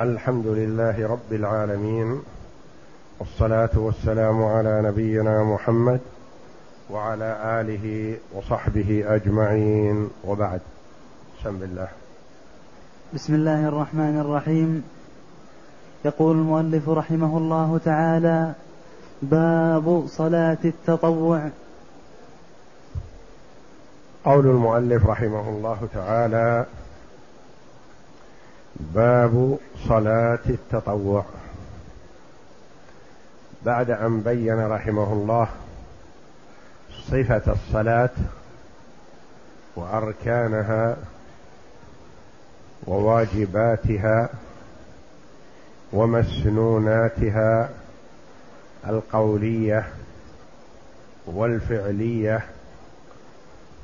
الحمد لله رب العالمين والصلاة والسلام على نبينا محمد وعلى آله وصحبه أجمعين. وبعد بسم الله. بسم الله الرحمن الرحيم. يقول المؤلف رحمه الله تعالى باب صلاة التطوع. قول المؤلف رحمه الله تعالى باب صلاة التطوع. بعد أن بين رحمه الله صفة الصلاة وأركانها وواجباتها ومسنوناتها القولية والفعلية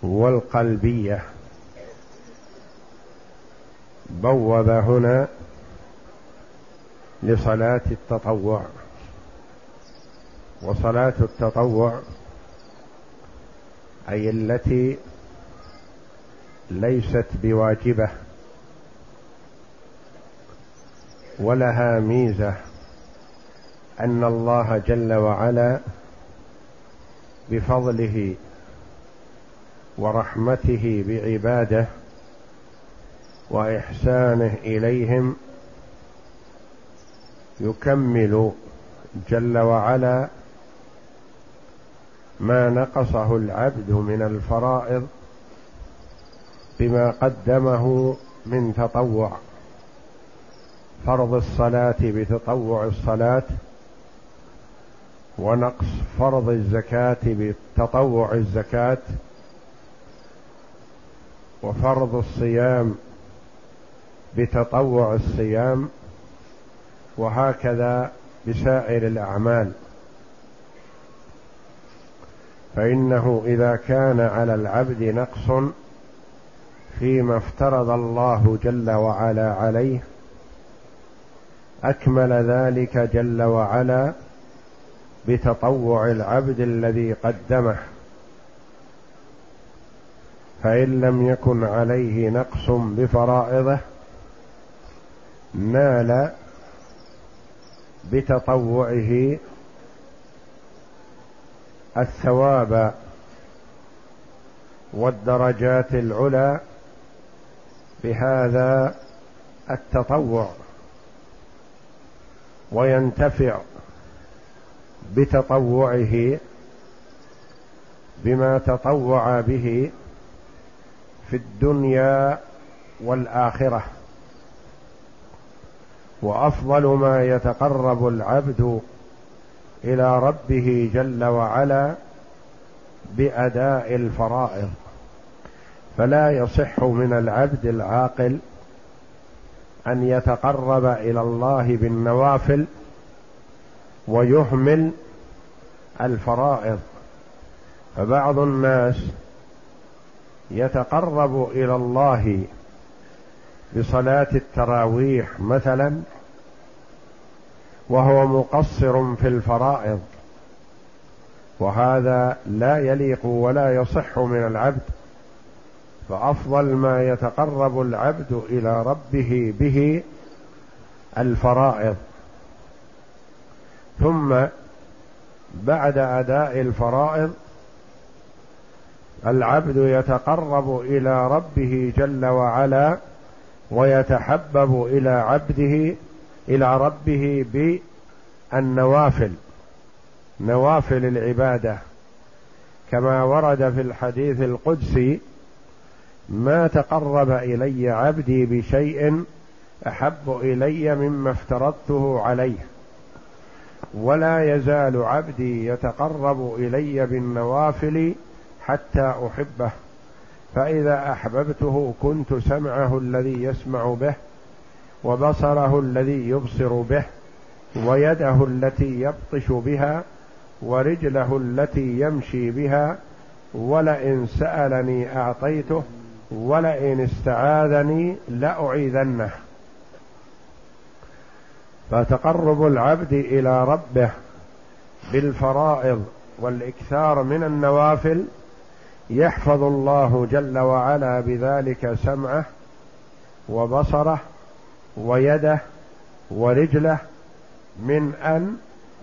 والقلبية. بوب هنا لصلاة التطوع وصلاة التطوع أي التي ليست بواجبة ولها ميزة أن الله جل وعلا بفضله ورحمته بعباده وإحسانه إليهم يكمل جل وعلا ما نقصه العبد من الفرائض بما قدمه من تطوع. فرض الصلاة بتطوع الصلاة ونقص فرض الزكاة بتطوع الزكاة وفرض الصيام بتطوع الصيام وهكذا بسائر الأعمال. فإنه إذا كان على العبد نقص فيما افترض الله جل وعلا عليه أكمل ذلك جل وعلا بتطوع العبد الذي قدمه. فإن لم يكن عليه نقص بفرائضه نال بتطوعه الثواب والدرجات العلى بهذا التطوع وينتفع بتطوعه بما تطوع به في الدنيا والآخرة. وأفضل ما يتقرب العبد إلى ربه جل وعلا بأداء الفرائض. فلا يصح من العبد العاقل أن يتقرب إلى الله بالنوافل ويهمل الفرائض. فبعض الناس يتقرب إلى الله بصلاة التراويح مثلا وهو مقصر في الفرائض. وهذا لا يليق ولا يصح من العبد فأفضل ما يتقرب العبد إلى ربه به الفرائض. ثم بعد أداء الفرائض العبد يتقرب إلى ربه جل وعلا ويتحبب إلى عبده إلى ربه بالنوافل نوافل العبادة. كما ورد في الحديث القدسي ما تقرب إلي عبدي بشيء أحب إلي مما افترضته عليه ولا يزال عبدي يتقرب إلي بالنوافل حتى أحبه. فإذا أحببته كنت سمعه الذي يسمع به وبصره الذي يبصر به ويده التي يبطش بها ورجله التي يمشي بها ولئن سألني أعطيته ولئن استعاذني لأعيذنه. فتقرب العبد إلى ربه بالفرائض والإكثار من النوافل يحفظ الله جل وعلا بذلك سمعه وبصره ويده ورجله من أن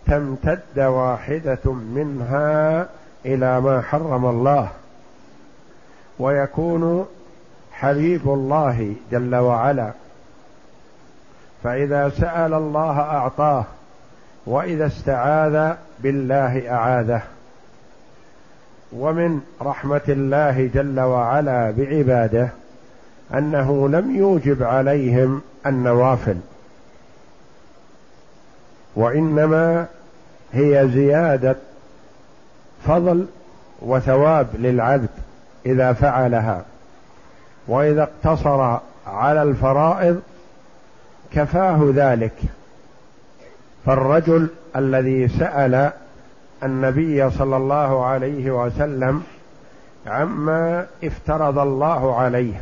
تمتد واحدة منها إلى ما حرم الله. ويكون حبيب الله جل وعلا. فإذا سأل الله أعطاه وإذا استعاذ بالله أعاذه. ومن رحمة الله جل وعلا بعباده أنه لم يوجب عليهم النوافل. وإنما هي زيادة فضل وثواب للعبد إذا فعلها. وإذا اقتصر على الفرائض كفاه ذلك. فالرجل الذي سأل النبي صلى الله عليه وسلم عما افترض الله عليه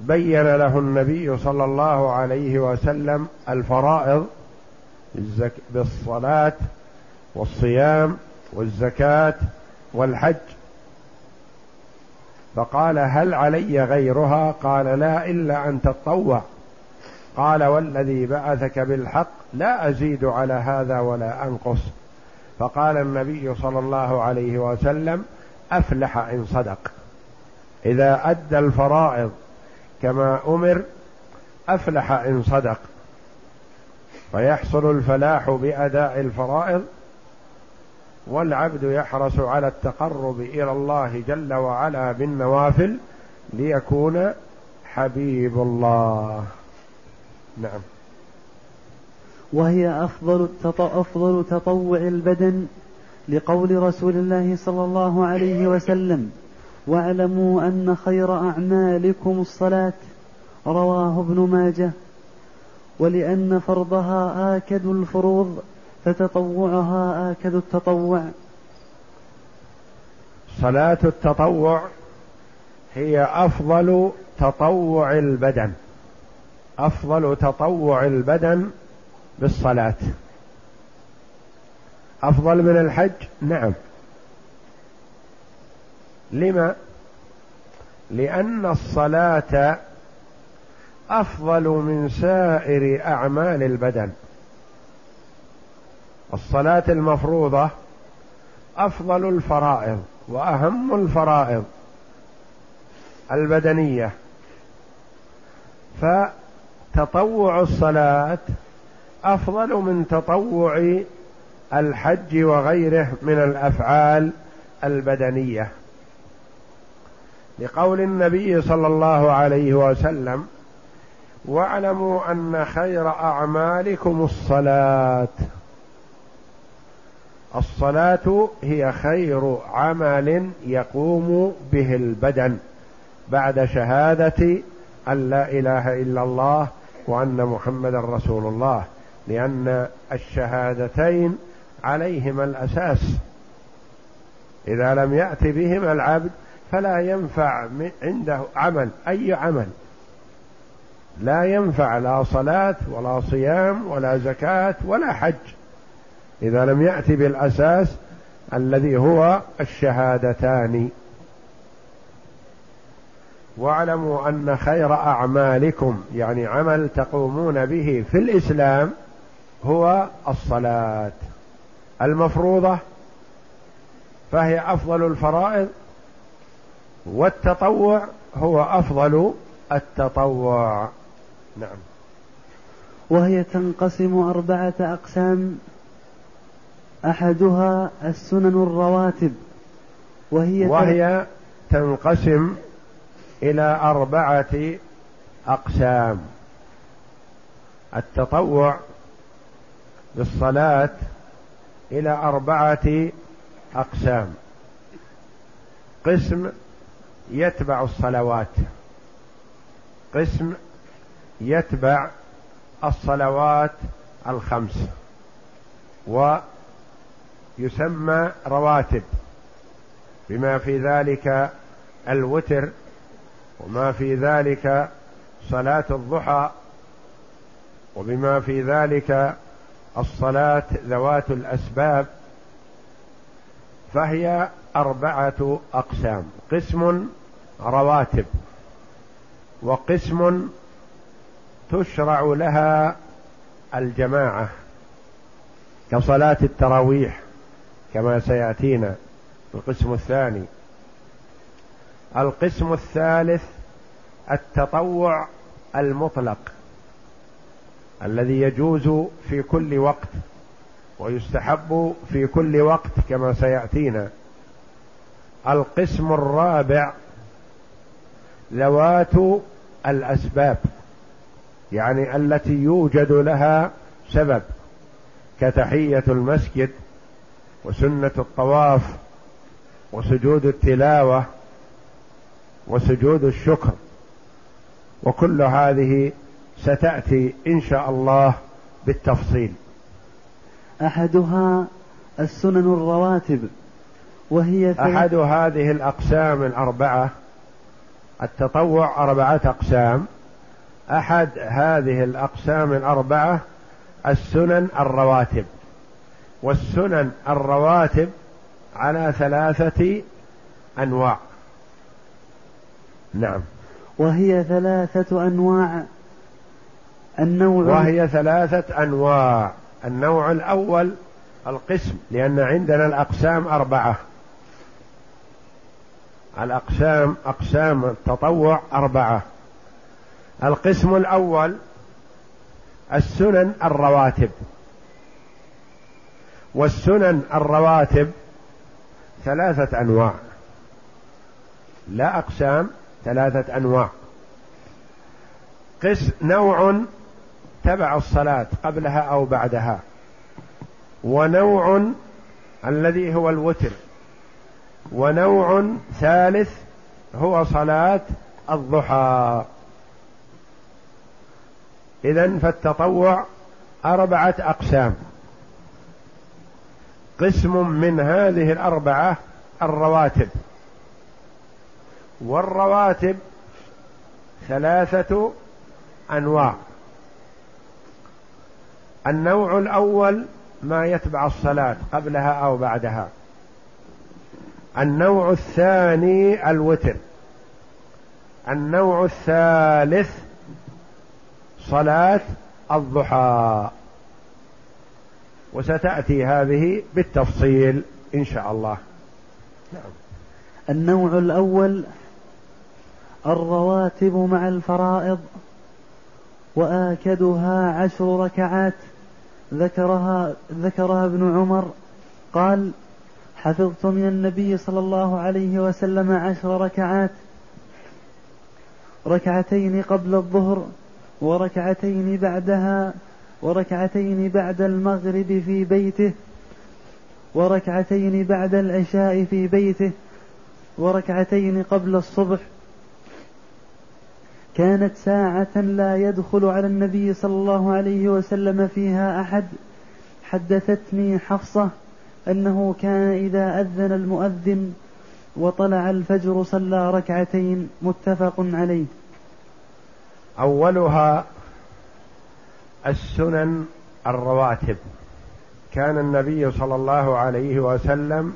بين له النبي صلى الله عليه وسلم الفرائض بالصلاة والصيام والزكاة والحج. فقال هل علي غيرها؟ قال لا إلا أن تطوع. قال والذي بعثك بالحق لا أزيد على هذا ولا أنقص. فقال النبي صلى الله عليه وسلم أفلح إن صدق. إذا أدى الفرائض كما أمر أفلح إن صدق. فيحصل الفلاح بأداء الفرائض والعبد يحرص على التقرب إلى الله جل وعلا بالنوافل ليكون حبيب الله. نعم. وهي أفضل أفضل تطوع البدن لقول رسول الله صلى الله عليه وسلم. واعلموا أن خير أعمالكم الصلاة. رواه ابن ماجه. ولأن فرضها آكد الفروض فتطوعها آكد التطوع. صلاة التطوع هي أفضل تطوع البدن. أفضل تطوع البدن بالصلاة. أفضل من الحج؟ نعم. لما؟ لأن الصلاة أفضل من سائر أعمال البدن. الصلاة المفروضة أفضل الفرائض وأهم الفرائض البدنية. فتطوع الصلاة أفضل من تطوع الحج وغيره من الأفعال البدنية. لقول النبي صلى الله عليه وسلم واعلموا أن خير أعمالكم الصلاة. الصلاة هي خير عمل يقوم به البدن بعد شهادة أن لا إله إلا الله وأن محمدا رسول الله لأن الشهادتين عليهما الأساس. إذا لم يات بهما العبد فلا ينفع عنده عمل أي عمل. لا ينفع لا صلاة ولا صيام ولا زكاة ولا حج. إذا لم يأتي بالأساس الذي هو الشهادتان. واعلموا أن خير أعمالكم يعني عمل تقومون به في الإسلام هو الصلاة. المفروضة فهي أفضل الفرائض والتطوع هو أفضل التطوع. نعم. وهي تنقسم أربعة أقسام. أحدها السنن الرواتب وهي وهي تنقسم إلى أربعة أقسام. التطوع بالصلاه إلى أربعة أقسام. قسم يتبع الصلوات. قسم يتبع الصلوات الخمس. ويسمى رواتب. بما في ذلك الوتر وما في ذلك صلاة الضحى وبما في ذلك الصلاة ذوات الأسباب. فهي أربعة أقسام. قسم رواتب وقسم تشرع لها الجماعة كصلاة التراويح كما سيأتينا. القسم الثاني. القسم الثالث التطوع المطلق الذي يجوز في كل وقت ويستحب في كل وقت كما سيأتينا. القسم الرابع ذوات الأسباب يعني التي يوجد لها سبب كتحية المسجد وسنة الطواف وسجود التلاوة وسجود الشكر وكل هذه ستأتي إن شاء الله بالتفصيل. أحدها السنن الرواتب. وهي أحد هذه الأقسام الأربعة التطوع أربعة أقسام. أحد هذه الأقسام الأربعة السنن الرواتب. والسنن الرواتب على ثلاثة أنواع. نعم. وهي ثلاثة أنواع. النوع وهي ثلاثة أنواع. النوع الأول القسم لأن عندنا الأقسام أربعة. الأقسام أقسام التطوع أربعة. القسم الأول السنن الرواتب. والسنن الرواتب ثلاثة أنواع. لا أقسام ثلاثة أنواع. قس نوع تبع الصلاة قبلها أو بعدها. ونوع الذي هو الوتر. ونوع ثالث هو صلاة الضحى. إذا فالتطوع أربعة أقسام. قسم من هذه الأربعة الرواتب. والرواتب ثلاثة أنواع. النوع الأول ما يتبع الصلاة قبلها أو بعدها. النوع الثاني الوتر. النوع الثالث صلاة الضحى. وستأتي هذه بالتفصيل إن شاء الله. نعم. النوع الأول الرواتب مع الفرائض وآكدها عشر ركعات ذكرها ذكرها ابن عمر قال حفظت من النبي صلى الله عليه وسلم عشر ركعات ركعتين قبل الظهر وركعتين بعدها وركعتين بعد المغرب في بيته وركعتين بعد العشاء في بيته وركعتين قبل الصبح. كانت ساعة لا يدخل على النبي صلى الله عليه وسلم فيها أحد حدثتني حفصة أنه كان إذا أذن المؤذن وطلع الفجر صلى ركعتين متفق عليه. أولها السنن الرواتب. كان النبي صلى الله عليه وسلم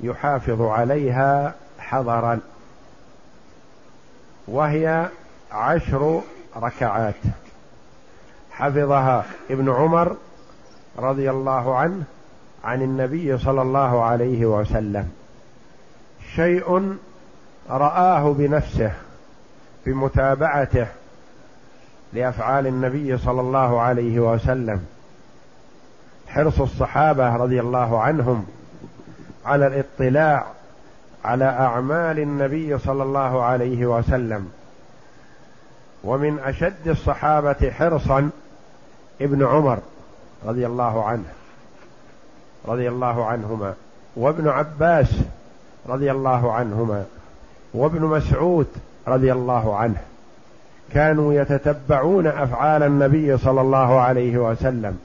يحافظ عليها حضرا وهي عشر ركعات. حفظها ابن عمر رضي الله عنه عن النبي صلى الله عليه وسلم. شيء رآه بنفسه بمتابعته لأفعال النبي صلى الله عليه وسلم. حرص الصحابة رضي الله عنهم على الاطلاع على أعمال النبي صلى الله عليه وسلم. ومن أشد الصحابة حرصا ابن عمر رضي الله عنه. رضي الله عنهما وابن عباس رضي الله عنهما وابن مسعود رضي الله عنه كانوا يتتبعون أفعال النبي صلى الله عليه وسلم.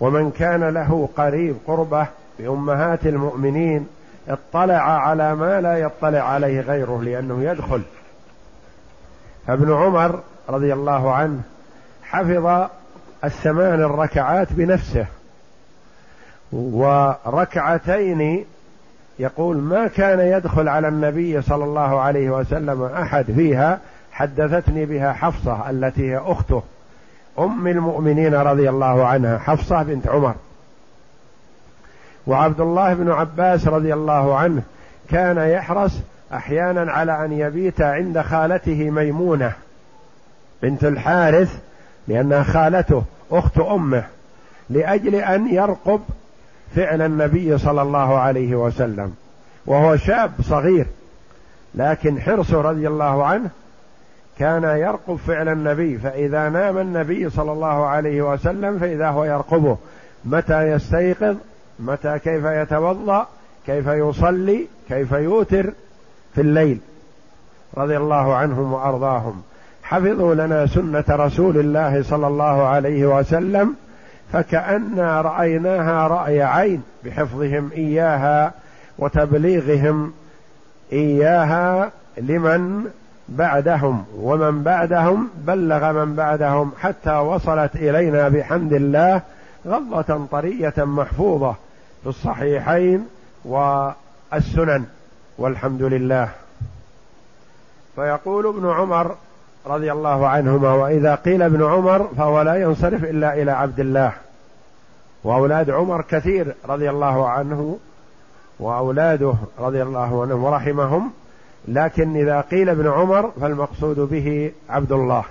ومن كان له قريب قربة بأمهات المؤمنين اطلع على ما لا يطلع عليه غيره لأنه يدخل. فابن عمر رضي الله عنه حفظ الثمان الركعات بنفسه. وركعتين يقول ما كان يدخل على النبي صلى الله عليه وسلم أحد فيها حدثتني بها حفصة التي هي أخته أم المؤمنين رضي الله عنها حفصة بنت عمر. وعبد الله بن عباس رضي الله عنه كان يحرص أحيانا على أن يبيت عند خالته ميمونة بنت الحارث لأنها خالته أخت أمه لأجل أن يرقب فعل النبي صلى الله عليه وسلم وهو شاب صغير لكن حرصه رضي الله عنه كان يرقب فعل النبي فإذا نام النبي صلى الله عليه وسلم فإذا هو يرقبه متى يستيقظ؟ متى كيف يتوضأ؟ كيف يصلي؟ كيف يوتر؟ في الليل رضي الله عنهم وأرضاهم. حفظوا لنا سنة رسول الله صلى الله عليه وسلم فكأنا رأيناها رأي عين بحفظهم إياها وتبليغهم إياها لمن بعدهم ومن بعدهم بلغ من بعدهم حتى وصلت إلينا بحمد الله غضة طرية محفوظة في الصحيحين والسنن والحمد لله. فيقول ابن عمر رضي الله عنهما وإذا قيل ابن عمر فهو لا ينصرف إلا إلى عبد الله. وأولاد عمر كثير رضي الله عنه وأولاده رضي الله عنهم ورحمهم لكن إذا قيل ابن عمر فالمقصود به عبد الله.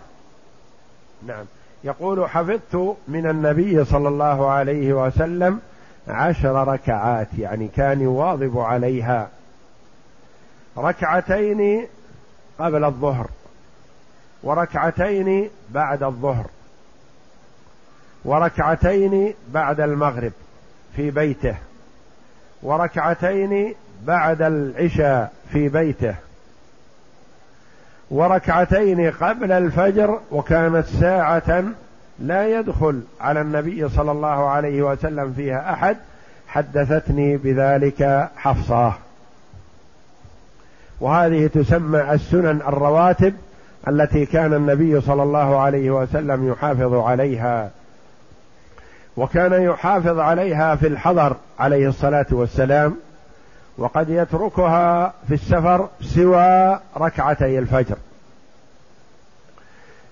نعم. يقول حفظت من النبي صلى الله عليه وسلم عشر ركعات يعني كان يواظب عليها. ركعتين قبل الظهر. وركعتين بعد الظهر. وركعتين بعد المغرب في بيته. وركعتين بعد العشاء في بيته. وركعتين قبل الفجر وكانت ساعة لا يدخل على النبي صلى الله عليه وسلم فيها أحد حدثتني بذلك حفصة. وهذه تسمى السنن الرواتب التي كان النبي صلى الله عليه وسلم يحافظ عليها. وكان يحافظ عليها في الحضر عليه الصلاة والسلام وقد يتركها في السفر سوى ركعتي الفجر.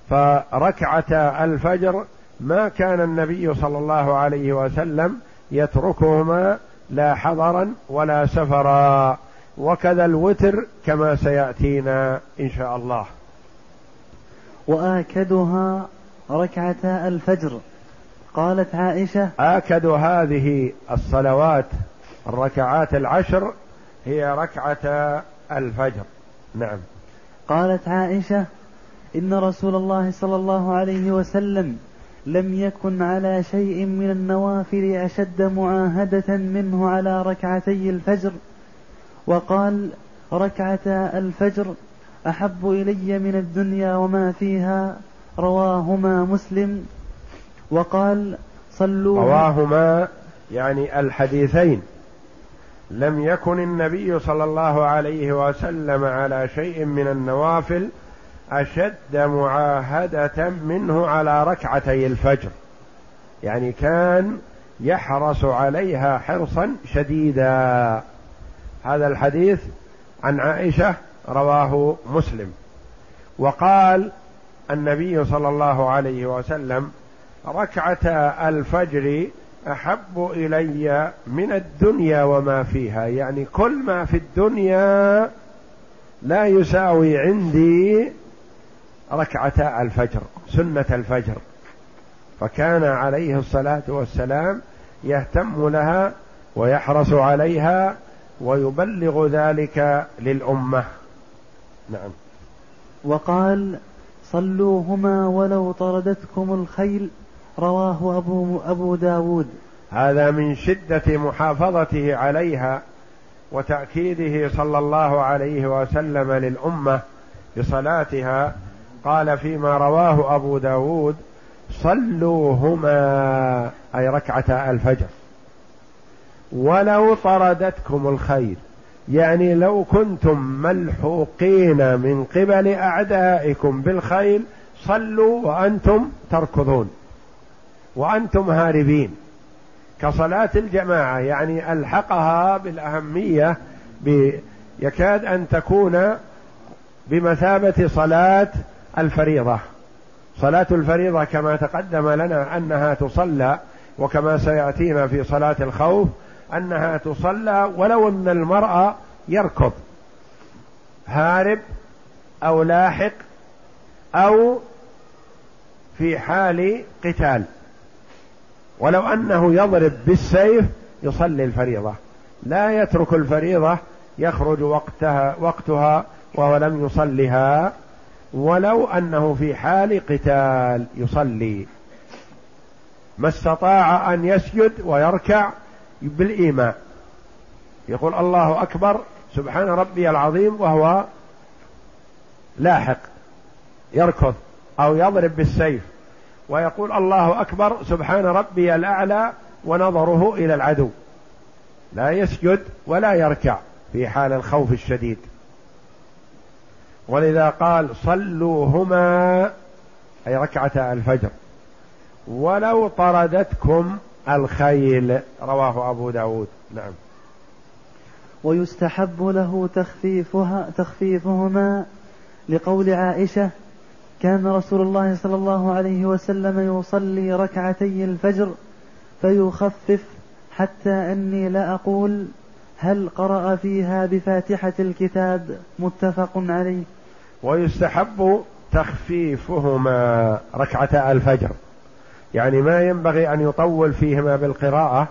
فركعتا الفجر ما كان النبي صلى الله عليه وسلم يتركهما لا حضرا ولا سفرا. وكذا الوتر كما سيأتينا إن شاء الله. وآكدها ركعتا الفجر. قالت عائشة آكد هذه الصلوات الركعات العشر هي ركعة الفجر. نعم. قالت عائشة إن رسول الله صلى الله عليه وسلم لم يكن على شيء من النوافل أشد معاهدة منه على ركعتي الفجر. وقال ركعتا الفجر أحب إلي من الدنيا وما فيها رواهما مسلم وقال صلوا رواهما يعني الحديثين. لم يكن النبي صلى الله عليه وسلم على شيء من النوافل أشد معاهدة منه على ركعتي الفجر. يعني كان يحرص عليها حرصا شديدا. هذا الحديث عن عائشة رواه مسلم. وقال النبي صلى الله عليه وسلم ركعتا الفجر أحب إلي من الدنيا وما فيها. يعني كل ما في الدنيا لا يساوي عندي ركعتا الفجر سنة الفجر. فكان عليه الصلاة والسلام يهتم لها ويحرص عليها ويبلغ ذلك للأمة. نعم. وقال صلوهما ولو طردتكم الخيل رواه أبو, أبو داود. هذا من شدة محافظته عليها وتأكيده صلى الله عليه وسلم للأمة بصلاتها. قال فيما رواه أبو داود صلوهما أي ركعتا الفجر. ولو طردتكم الخيل. يعني لو كنتم ملحوقين من قبل أعدائكم بالخيل صلوا وأنتم تركضون وأنتم هاربين. كصلاة الجماعة يعني ألحقها بالأهمية يكاد أن تكون بمثابة صلاة الفريضة. صلاة الفريضة كما تقدم لنا أنها تصلى وكما سيأتينا في صلاة الخوف أنها تصلى ولو أن المرأة يركض هارب أو لاحق أو في حال قتال. ولو أنه يضرب بالسيف يصلي الفريضة. لا يترك الفريضة يخرج وقتها وقتها وهو لم يصلها ولو أنه في حال قتال يصلي. ما استطاع أن يسجد ويركع بالإيماء. يقول الله أكبر سبحان ربي العظيم وهو لاحق يركض أو يضرب بالسيف. ويقول الله أكبر سبحان ربي الأعلى ونظره إلى العدو. لا يسجد ولا يركع في حال الخوف الشديد. ولذا قال صلوهما أي ركعتا الفجر. ولو طردتكم الخيل رواه أبو داود. نعم. ويستحب له تخفيفها تخفيفهما لقول عائشة كان رسول الله صلى الله عليه وسلم يصلي ركعتي الفجر فيخفف حتى أني لا أقول هل قرأ فيها بفاتحة الكتاب. متفق عليه. ويستحب تخفيفهما ركعتا الفجر. يعني ما ينبغي أن يطول فيهما بالقراءة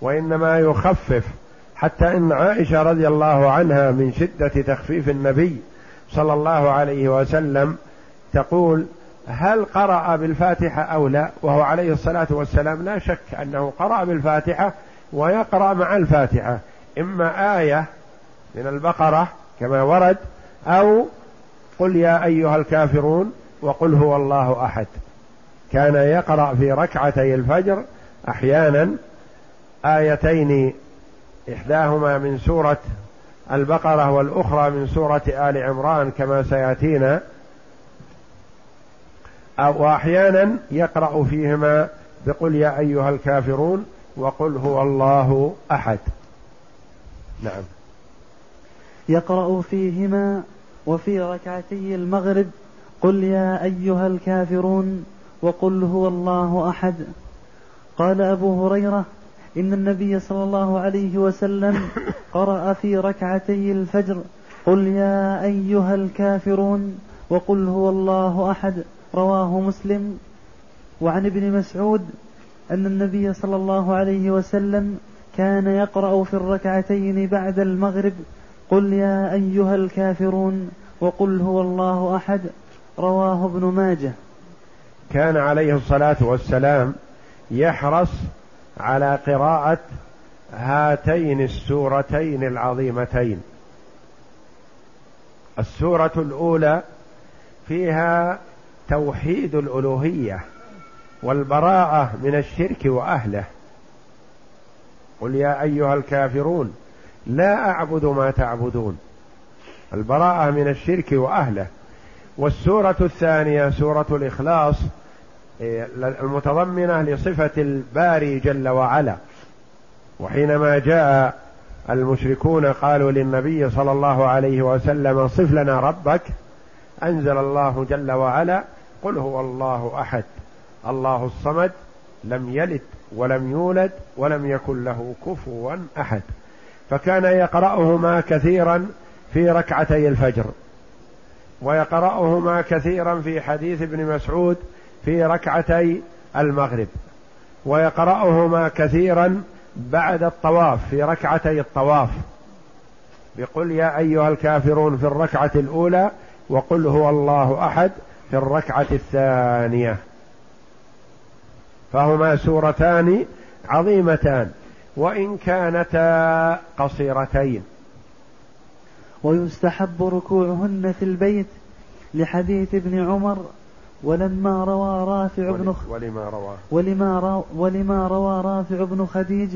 وإنما يخفف حتى إن عائشة رضي الله عنها من شدة تخفيف النبي صلى الله عليه وسلم تقول هل قرأ بالفاتحة أو لا؟ وهو عليه الصلاة والسلام لا شك أنه قرأ بالفاتحة ويقرأ مع الفاتحة إما آية من البقرة كما ورد أو قل يا أيها الكافرون وقل هو الله أحد. كان يقرأ في ركعتي الفجر أحيانا آيتين إحداهما من سورة البقرة والأخرى من سورة آل عمران كما سيأتينا. أو أحيانا يقرأ فيهما بقل يا أيها الكافرون وقل هو الله أحد. نعم. يقرأ فيهما وفي ركعتي المغرب قل يا أيها الكافرون وقل هو الله أحد. قال أبو هريرة إن النبي صلى الله عليه وسلم قرأ في ركعتي الفجر قل يا أيها الكافرون وقل هو الله أحد. رواه مسلم. وعن ابن مسعود أن النبي صلى الله عليه وسلم كان يقرأ في الركعتين بعد المغرب قل يا أيها الكافرون وقل هو الله أحد. رواه ابن ماجه. كان عليه الصلاة والسلام يحرص على قراءة هاتين السورتين العظيمتين. السورة الأولى فيها توحيد الألوهية والبراءة من الشرك وأهله. قل يا أيها الكافرون لا أعبد ما تعبدون. البراءة من الشرك وأهله. والسورة الثانية سورة الإخلاص إيه، المتضمنة لصفة الباري جل وعلا. وحينما جاء المشركون قالوا للنبي صلى الله عليه وسلم صف لنا ربك أنزل الله جل وعلا قل هو الله أحد. الله الصمد لم يلد ولم يولد ولم يكن له كفوا أحد. فكان يقرأهما كثيرا في ركعتي الفجر. ويقرأهما كثيرا في حديث ابن مسعود في ركعتي المغرب. ويقرأهما كثيرا بعد الطواف في ركعتي الطواف. بقل يا أيها الكافرون في الركعة الأولى وقل هو الله أحد في الركعة الثانية. فهما سورتان عظيمتان وإن كانتا قصيرتين. ويستحب ركوعهن في البيت لحديث ابن عمر ولما روى رافع بن ولما روى. ولما روى ولما روى رافع بن خديج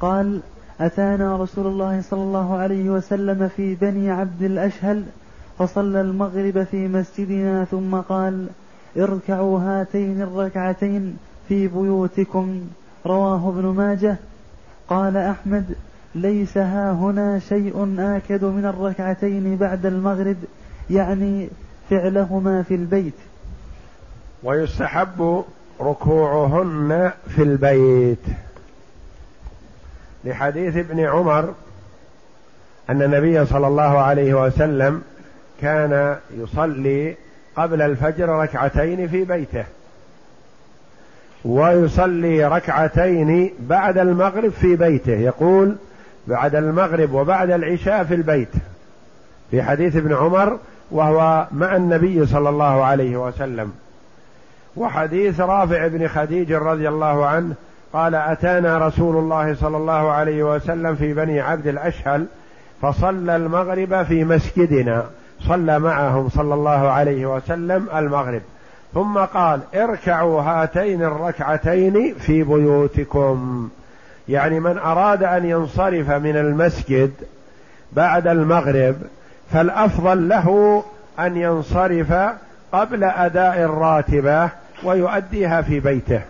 قال أتانا رسول الله صلى الله عليه وسلم في بني عبد الأشهل فصلى المغرب في مسجدنا ثم قال اركعوا هاتين الركعتين في بيوتكم. رواه ابن ماجه. قال أحمد ليس ها هنا شيء آكد من الركعتين بعد المغرب يعني فعلهما في البيت. ويستحب ركوعهن في البيت. لحديث ابن عمر أن النبي صلى الله عليه وسلم كان يصلي قبل الفجر ركعتين في بيته ويصلي ركعتين بعد المغرب في بيته. يقول بعد المغرب وبعد العشاء في البيت. في حديث ابن عمر وهو مع النبي صلى الله عليه وسلم. وحديث رافع بن خديج رضي الله عنه قال أتانا رسول الله صلى الله عليه وسلم في بني عبد الأشهل فصلى المغرب في مسجدنا. صلى معهم صلى الله عليه وسلم المغرب. ثم قال اركعوا هاتين الركعتين في بيوتكم. يعني من أراد أن ينصرف من المسجد بعد المغرب فالأفضل له أن ينصرف قبل أداء الراتبة ويؤديها في بيته.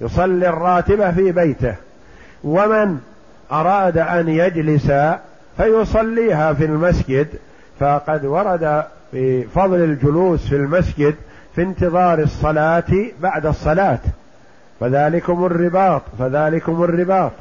يصلي الراتبة في بيته. ومن أراد أن يجلس فيصليها في المسجد. فقد ورد في فضل الجلوس في المسجد في انتظار الصلاة بعد الصلاة. فذلكم الرباط فذلكم الرباط.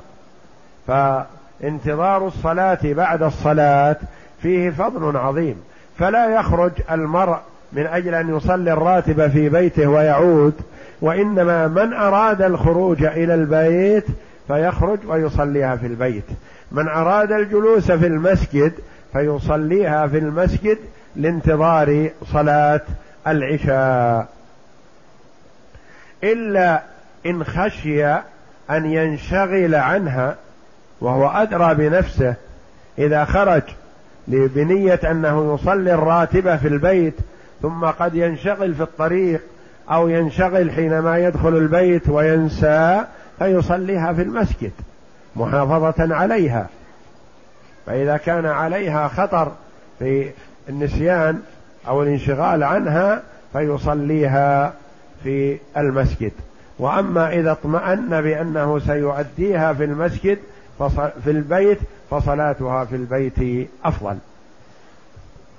فانتظار الصلاة بعد الصلاة فيه فضل عظيم. فلا يخرج المرء من أجل أن يصلي الراتب في بيته ويعود وإنما من أراد الخروج إلى البيت فيخرج ويصليها في البيت. من أراد الجلوس في المسجد فيصليها في المسجد لانتظار صلاة العشاء. إلا إن خشي أن ينشغل عنها وهو أدرى بنفسه إذا خرج بنية أنه يصلي الراتبة في البيت ثم قد ينشغل في الطريق أو ينشغل حينما يدخل البيت وينسى فيصليها في المسجد محافظة عليها. فإذا كان عليها خطر في النسيان أو الانشغال عنها فيصليها في المسجد. وأما إذا اطمأن بأنه سيؤديها في المسجد في البيت فصلاتها في البيت أفضل.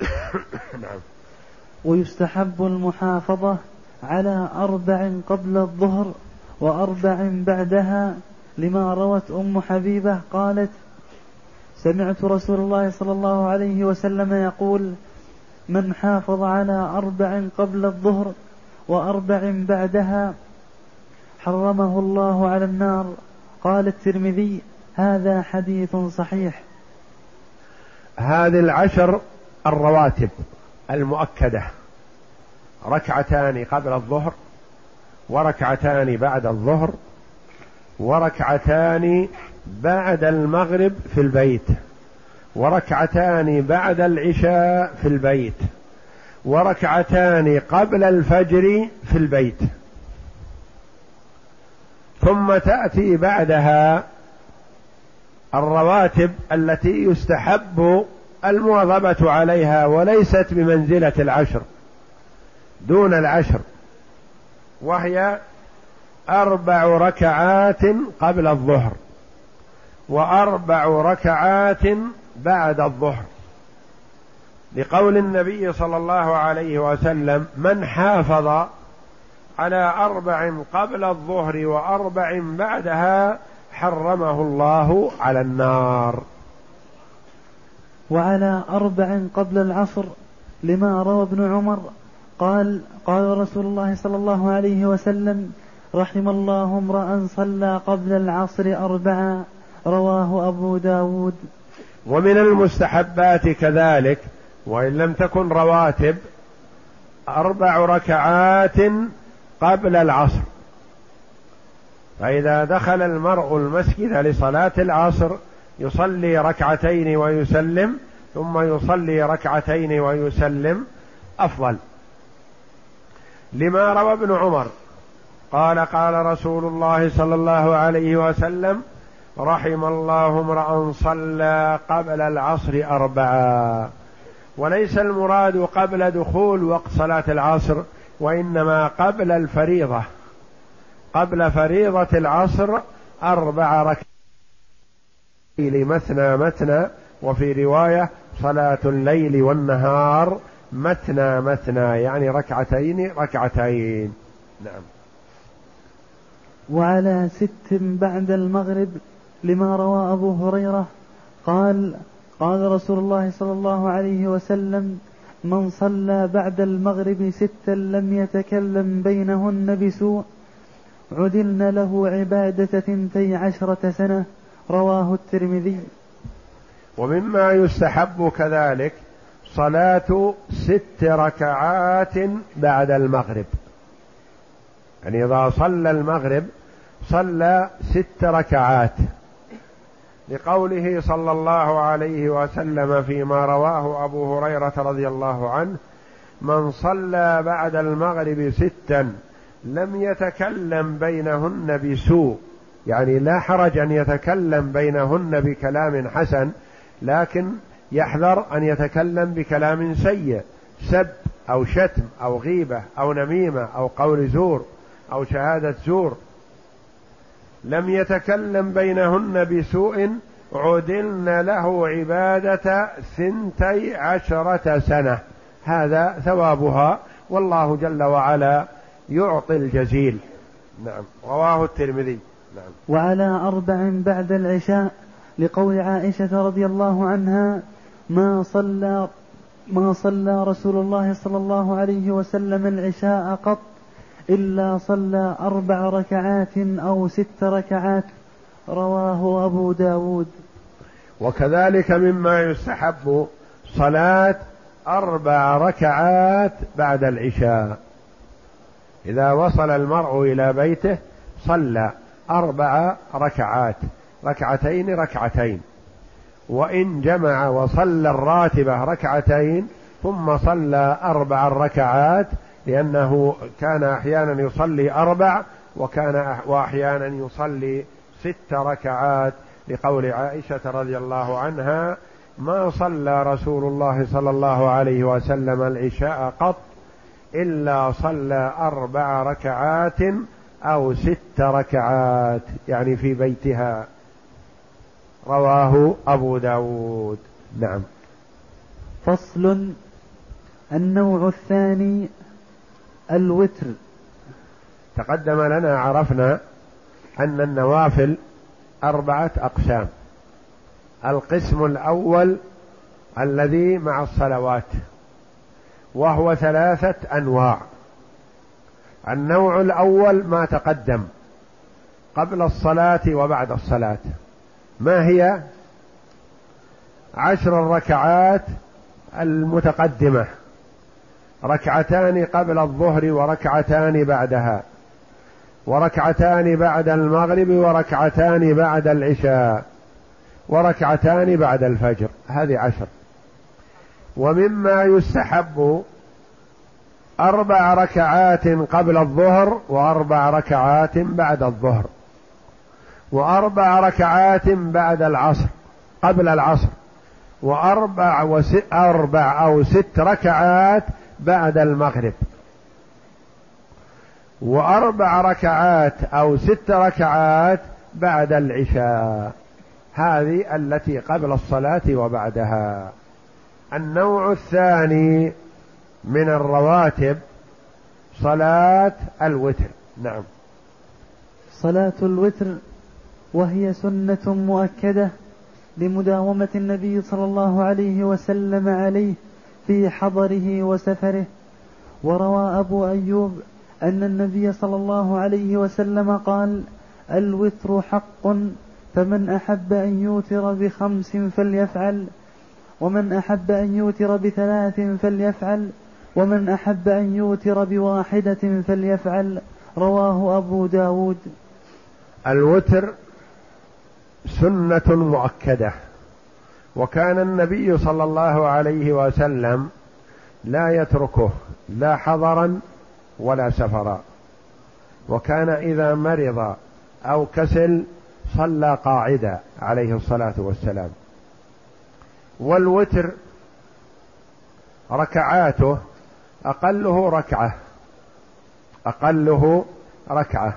نعم. ويستحب المحافظة على أربع قبل الظهر وأربع بعدها لما روت أم حبيبة قالت سمعت رسول الله صلى الله عليه وسلم يقول من حافظ على أربع قبل الظهر وأربع بعدها حرمه الله على النار. قال الترمذي هذا حديث صحيح. هذه العشر الرواتب المؤكدة. ركعتان قبل الظهر وركعتان بعد الظهر وركعتان بعد المغرب في البيت وركعتان بعد العشاء في البيت وركعتان قبل الفجر في البيت. ثم تأتي بعدها الرواتب التي يستحب المواظبة عليها وليست بمنزلة العشر دون العشر وهي أربع ركعات قبل الظهر وأربع ركعات بعد الظهر. لقول النبي صلى الله عليه وسلم من حافظ على أربع قبل الظهر وأربع بعدها حرمه الله على النار. وعلى أربع قبل العصر لما روى ابن عمر قال قال رسول الله صلى الله عليه وسلم رحم الله امرأ صلى قبل العصر أربعا رواه أبو داود. ومن المستحبات كذلك وإن لم تكن رواتب أربع ركعات قبل العصر. فإذا دخل المرء المسجد لصلاة العصر يصلي ركعتين ويسلم ثم يصلي ركعتين ويسلم أفضل. لما روى ابن عمر قال قال رسول الله صلى الله عليه وسلم رحم الله امرأ صلى قبل العصر أربعا وليس المراد قبل دخول وقت صلاة العصر وإنما قبل الفريضة قبل فريضة العصر أربع ركعات مثنى مثنى وفي رواية صلاة الليل والنهار مثنى مثنى يعني ركعتين ركعتين. نعم. وعلى ست بعد المغرب لما روى أبو هريرة قال قال رسول الله صلى الله عليه وسلم من صلى بعد المغرب ستا لم يتكلم بينهن بسوء. عدلن له عبادة ثنتي عشرة سنة. رواه الترمذي. ومما يستحب كذلك صلاة ست ركعات بعد المغرب. يعني إذا صلى المغرب صلى ست ركعات. لقوله صلى الله عليه وسلم فيما رواه أبو هريرة رضي الله عنه من صلى بعد المغرب ستا لم يتكلم بينهن بسوء. يعني لا حرج أن يتكلم بينهن بكلام حسن لكن يحذر أن يتكلم بكلام سيء سب أو شتم أو غيبة أو نميمة أو قول زور أو شهادة زور. لم يتكلم بينهن بسوء عدلن له عبادة ثنتي عشرة سنة. هذا ثوابها. والله جل وعلا يعطي الجزيل. نعم. رواه الترمذي. نعم. وعلى أربع بعد العشاء لقول عائشة رضي الله عنها ما صلى ما صلى رسول الله صلى الله عليه وسلم العشاء قط إلا صلى أربع ركعات أو ست ركعات. رواه أبو داود. وكذلك مما يستحب صلاة أربع ركعات بعد العشاء. إذا وصل المرء إلى بيته صلى أربع ركعات. ركعتين ركعتين. وإن جمع وصلى الراتبة ركعتين ثم صلى أربع ركعات لأنه كان أحيانا يصلي أربع وكان وأحيانا يصلي ست ركعات لقول عائشة رضي الله عنها ما صلى رسول الله صلى الله عليه وسلم العشاء قط إلا صلى أربع ركعات أو ست ركعات. يعني في بيتها. رواه أبو داود. نعم. فصل النوع الثاني الوتر. تقدم لنا عرفنا أن النوافل أربعة أقسام. القسم الأول الذي مع الصلوات وهو ثلاثة أنواع. النوع الأول ما تقدم قبل الصلاة وبعد الصلاة. ما هي؟ عشر الركعات المتقدمة. ركعتان قبل الظهر وركعتان بعدها. وركعتان بعد المغرب وركعتان بعد العشاء. وركعتان بعد الفجر. هذه عشر. ومما يستحب أربع ركعات قبل الظهر وأربع ركعات بعد الظهر. وأربع ركعات بعد العصر قبل العصر. وأربع وست أربع أو ست ركعات بعد المغرب. وأربع ركعات أو ست ركعات بعد العشاء. هذه التي قبل الصلاة وبعدها. النوع الثاني من الرواتب صلاة الوتر. نعم. صلاة الوتر وهي سنة مؤكدة لمداومة النبي صلى الله عليه وسلم عليه في حضره وسفره. وروى أبو أيوب أن النبي صلى الله عليه وسلم قال الوتر حق فمن أحب أن يوتر بخمس فليفعل ومن أحب أن يوتر بثلاث فليفعل ومن أحب أن يوتر بواحدة فليفعل. رواه أبو داود. الوتر سنة مؤكدة. وكان النبي صلى الله عليه وسلم لا يتركه لا حضرا ولا سفرا. وكان إذا مرض أو كسل صلى قاعدا عليه الصلاة والسلام. والوتر ركعاته أقله ركعة أقله ركعة.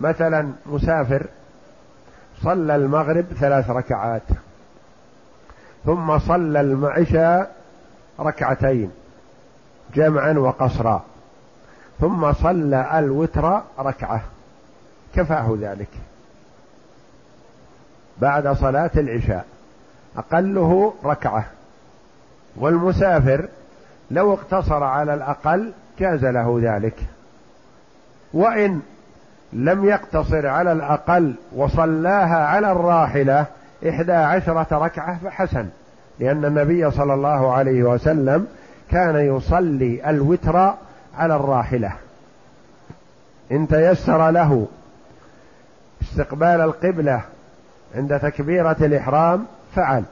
مثلا مسافر صلى المغرب ثلاث ركعات. ثم صلى العشاء ركعتين جمعا وقصرا. ثم صلى الوتر ركعة. كفاه ذلك. بعد صلاة العشاء. أقله ركعة. والمسافر لو اقتصر على الأقل جاز له ذلك. وإن لم يقتصر على الأقل وصلاها على الراحلة إحدى عشرة ركعة فحسن لأن النبي صلى الله عليه وسلم كان يصلي الوتر على الراحلة. إن تيسر له استقبال القبلة عند تكبيرة الإحرام فعل.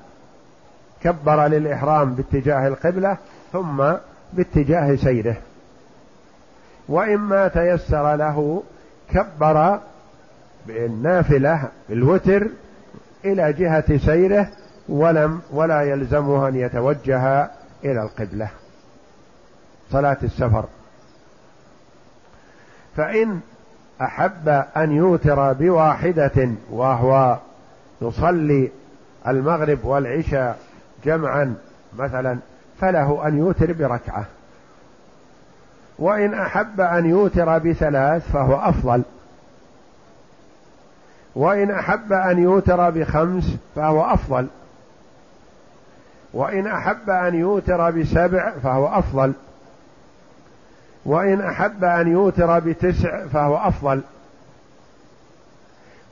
كبر للإحرام باتجاه القبلة ثم باتجاه سيره. وإما تيسر له كبر بالنافلة الوتر إلى جهة سيره ولم ولا يلزمه أن يتوجه إلى القبلة. صلاة السفر. فإن أحب أن يوتر بواحدة وهو يصلي المغرب والعشاء جمعا مثلا فله أن يوتر بركعة. وإن أحب أن يوتر بثلاث فهو أفضل. وإن أحب أن يوتر بخمس فهو أفضل. وإن أحب أن يوتر بسبع فهو أفضل. وإن أحب أن يوتر بتسع فهو أفضل.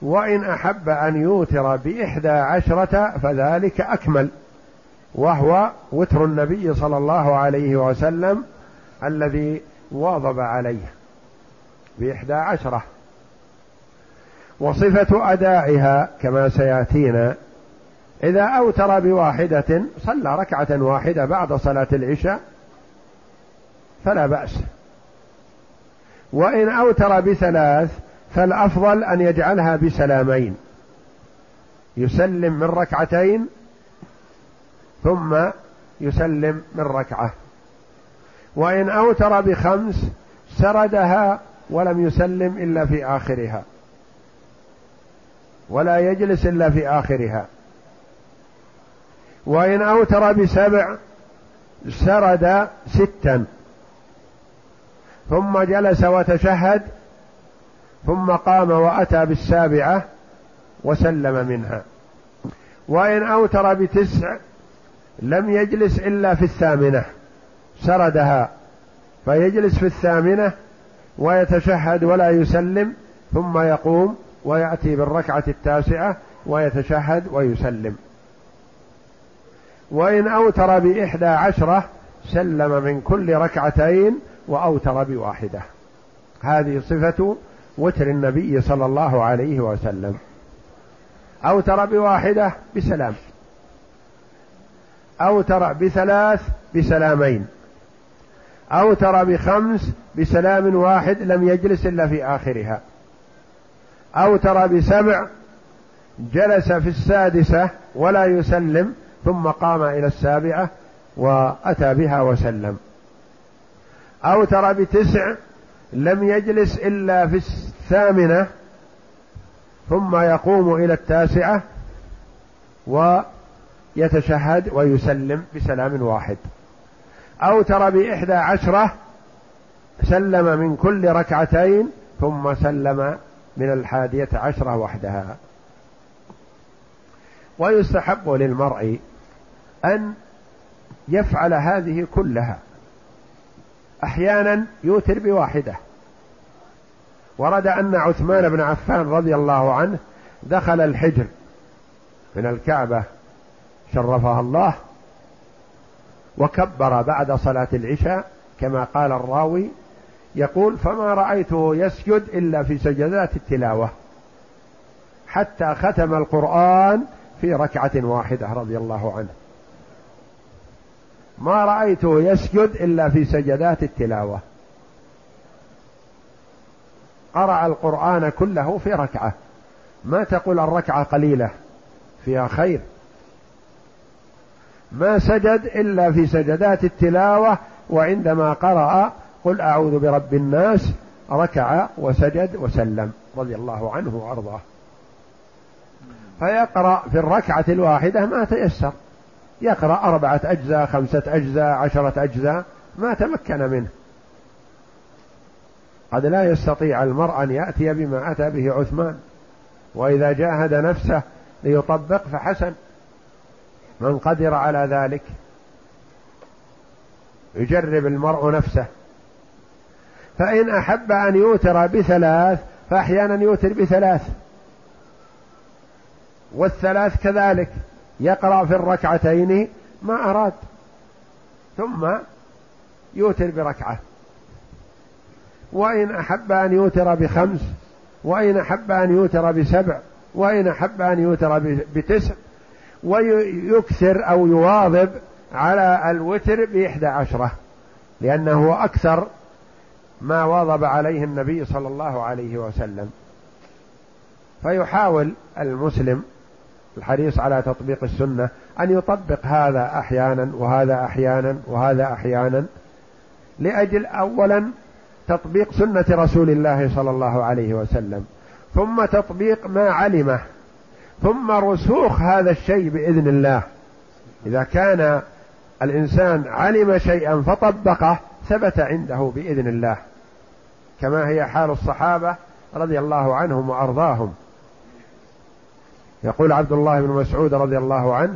وإن أحب أن يوتر بإحدى عشرة فذلك أكمل. وهو وتر النبي صلى الله عليه وسلم الذي واظب عليه بإحدى عشرة. وصفة أدائها كما سيأتينا. إذا أوتر بواحدة صلى ركعة واحدة بعد صلاة العشاء فلا بأس. وإن أوتر بثلاث فالأفضل أن يجعلها بسلامين. يسلم من ركعتين ثم يسلم من ركعة. وإن أوتر بخمس سردها ولم يسلم إلا في آخرها. ولا يجلس إلا في آخرها. وإن أوتر بسبع سرد ستا. ثم جلس وتشهد ثم قام وأتى بالسابعة وسلم منها. وإن أوتر بتسع لم يجلس إلا في الثامنة سردها. فيجلس في الثامنة ويتشهد ولا يسلم ثم يقوم ويأتي بالركعة التاسعة ويتشهد ويسلم. وإن أوتر بإحدى عشرة سلم من كل ركعتين وأوتر بواحدة. هذه صفة وتر النبي صلى الله عليه وسلم. أوتر بواحدة بسلام. أوتر بثلاث بسلامين. أوتر بخمس بسلام واحد لم يجلس إلا في آخرها. أوتر بسبع جلس في السادسة ولا يسلم ثم قام إلى السابعة وأتى بها وسلم. أوتر بتسع لم يجلس إلا في الثامنة ثم يقوم إلى التاسعة ويتشهد ويسلم بسلام واحد. أوتر بإحدى عشرة سلم من كل ركعتين ثم سلم من الحادية عشرة وحدها. ويستحب للمرء أن يفعل هذه كلها. أحيانا يوتر بواحدة. ورد أن عثمان بن عفان رضي الله عنه دخل الحجر من الكعبة شرفها الله وكبر بعد صلاة العشاء كما قال الراوي يقول فما رأيته يسجد إلا في سجدات التلاوة حتى ختم القرآن في ركعة واحدة رضي الله عنه. ما رأيته يسجد إلا في سجدات التلاوة. قرأ القرآن كله في ركعة. ما تقول الركعة قليلة؟ فيها خير. ما سجد إلا في سجدات التلاوة وعندما قرأ قل أعوذ برب الناس ركع وسجد وسلم رضي الله عنه وأرضاه. فيقرأ في الركعة الواحدة ما تيسر. يقرأ أربعة أجزاء خمسة أجزاء عشرة أجزاء ما تمكن منه. قد لا يستطيع المرء أن يأتي بما أتى به عثمان. وإذا جاهد نفسه ليطبق فحسن. من قدر على ذلك يجرب المرء نفسه. فإن أحب أن يوتر بثلاث فأحيانا يوتر بثلاث. والثلاث كذلك يقرأ في الركعتين ما أراد ثم يوتر بركعة. وإن أحب أن يوتر بخمس وإن أحب أن يوتر بسبع وإن أحب أن يوتر بتسع ويكثر أو يواظب على الوتر بإحدى عشرة لأنه أكثر ما واظب عليه النبي صلى الله عليه وسلم. فيحاول المسلم الحريص على تطبيق السنة أن يطبق هذا أحيانا وهذا أحيانا وهذا أحيانا لأجل أولا تطبيق سنة رسول الله صلى الله عليه وسلم ثم تطبيق ما علمه ثم رسوخ هذا الشيء بإذن الله. إذا كان الإنسان علم شيئا فطبقه ثبت عنده بإذن الله. كما هي حال الصحابة رضي الله عنهم وأرضاهم. يقول عبد الله بن مسعود رضي الله عنه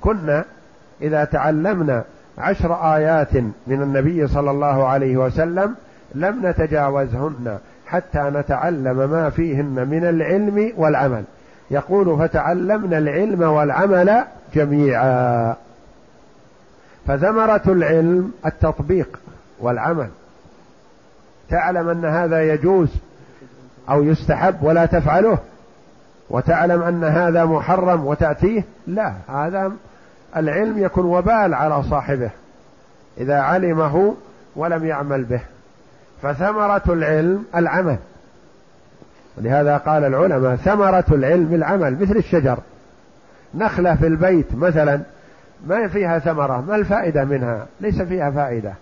كنا إذا تعلمنا عشر آيات من النبي صلى الله عليه وسلم لم نتجاوزهن حتى نتعلم ما فيهن من العلم والعمل. يقول فتعلمنا العلم والعمل جميعا. فثمرة العلم التطبيق والعمل. تعلم أن هذا يجوز أو يستحب ولا تفعله وتعلم أن هذا محرم وتأتيه لا هذا العلم يكون وبال على صاحبه إذا علمه ولم يعمل به. فثمرة العلم العمل. ولهذا قال العلماء ثمرة العلم العمل مثل الشجر. نخلة في البيت مثلا ما فيها ثمرة ما الفائدة منها؟ ليس فيها فائدة.